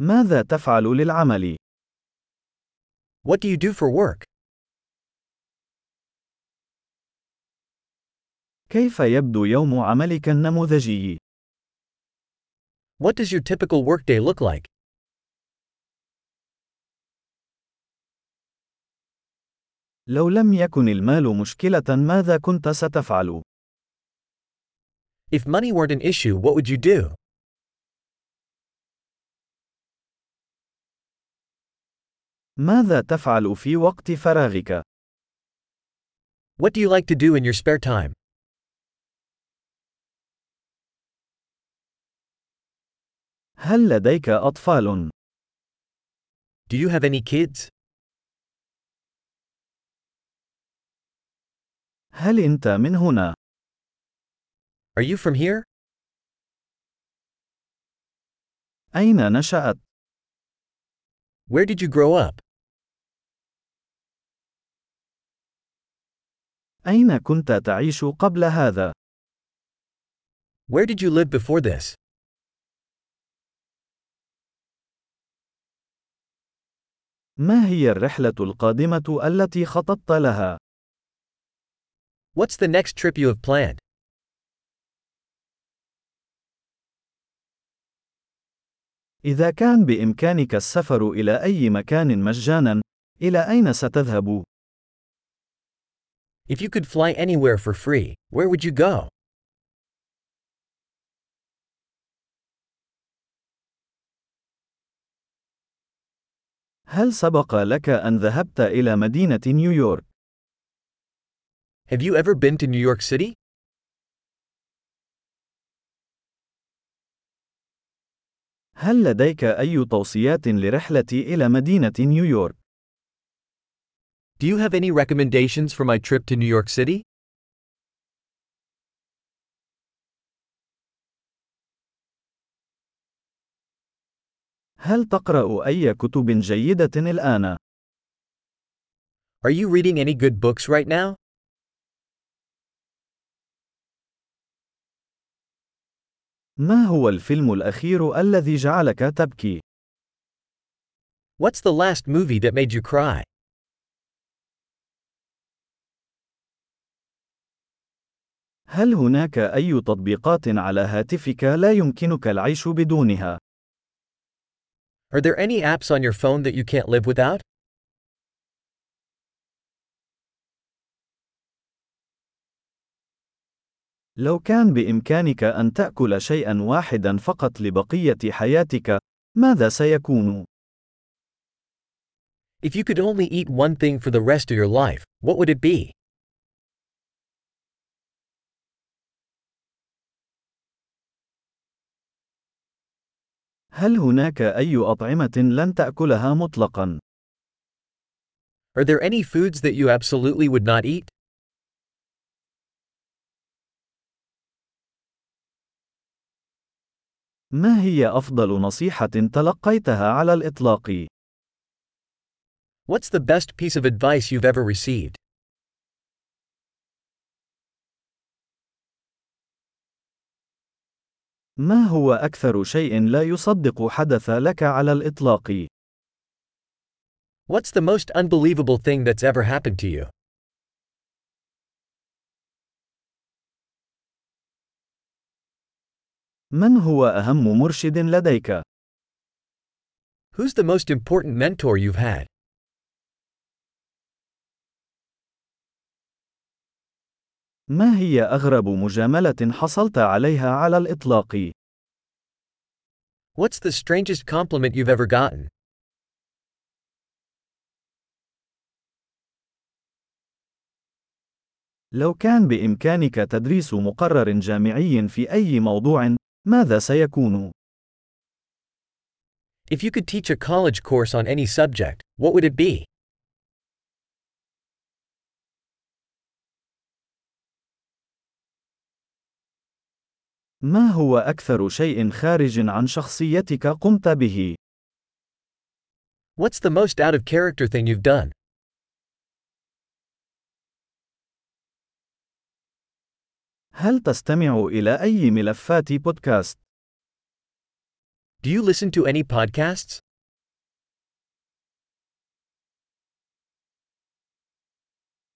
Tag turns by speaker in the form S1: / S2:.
S1: ماذا تفعل للعمل؟
S2: What do you do for work?
S1: كيف يبدو يوم عملك النموذجي؟
S2: What does your typical workday look like?
S1: لو لم يكن المال مشكلة ماذا كنت ستفعل؟
S2: If money weren't an issue, what would you do?
S1: ماذا تفعل في وقت فراغك؟
S2: What do you like to do in your spare time?
S1: هل لديك أطفال؟
S2: Do you have any kids?
S1: هل أنت من هنا؟
S2: Are you from here?
S1: أين نشأت؟
S2: Where did you grow up?
S1: أين كنت تعيش قبل هذا؟
S2: Where did you live before this?
S1: ما هي الرحلة القادمة التي خططت لها؟
S2: What's the next trip you have planned?
S1: إذا كان بإمكانك السفر إلى أي مكان مجانا، إلى أين ستذهب؟
S2: If you could fly anywhere for free, where would you go?
S1: هل سبق لك أن ذهبت إلى مدينة نيويورك؟
S2: Have you ever been to New York City?
S1: هل لديك أي توصيات لرحلتي إلى مدينة نيويورك؟
S2: Do you have any recommendations for my trip to New York City?
S1: هل تقرأ أي كتب جيدة الآن؟
S2: Are you reading any good books right now?
S1: ما هو الفيلم الأخير الذي جعلك تبكي؟
S2: What's the last movie that made you cry?
S1: هل هناك أي تطبيقات على هاتفك لا يمكنك العيش بدونها؟
S2: Are there any apps on your phone that you can't live without?
S1: لو كان بإمكانك أن تأكل شيئا واحدا فقط لبقية حياتك، ماذا سيكون؟
S2: If you could only eat one thing for the rest of your life, what would it be?
S1: هل هناك أي أطعمة لن تأكلها مطلقا؟
S2: Are there any foods that you absolutely would not eat?
S1: ما هي أفضل نصيحة تلقيتها على الإطلاق؟
S2: What's the best piece of advice you've ever received?
S1: ما هو أكثر شيء لا يصدق حدث لك على الإطلاق؟
S2: What's the most unbelievable thing that's ever happened to you?
S1: من هو أهم مرشد لديك؟
S2: Who's the most important mentor you've had?
S1: ما هي أغرب مجاملة حصلت عليها على الإطلاق؟
S2: What's the strangest compliment you've ever gotten?
S1: لو كان بإمكانك تدريس مقرر جامعي في أي موضوع، ماذا سيكون؟
S2: If you could teach a college course on any subject, what would it be?
S1: ما هو أكثر شيء خارج عن شخصيتك قمت به؟
S2: What's the most out of character thing you've done?
S1: هل تستمع إلى أي ملفات بودكاست؟
S2: Do you listen to any podcasts?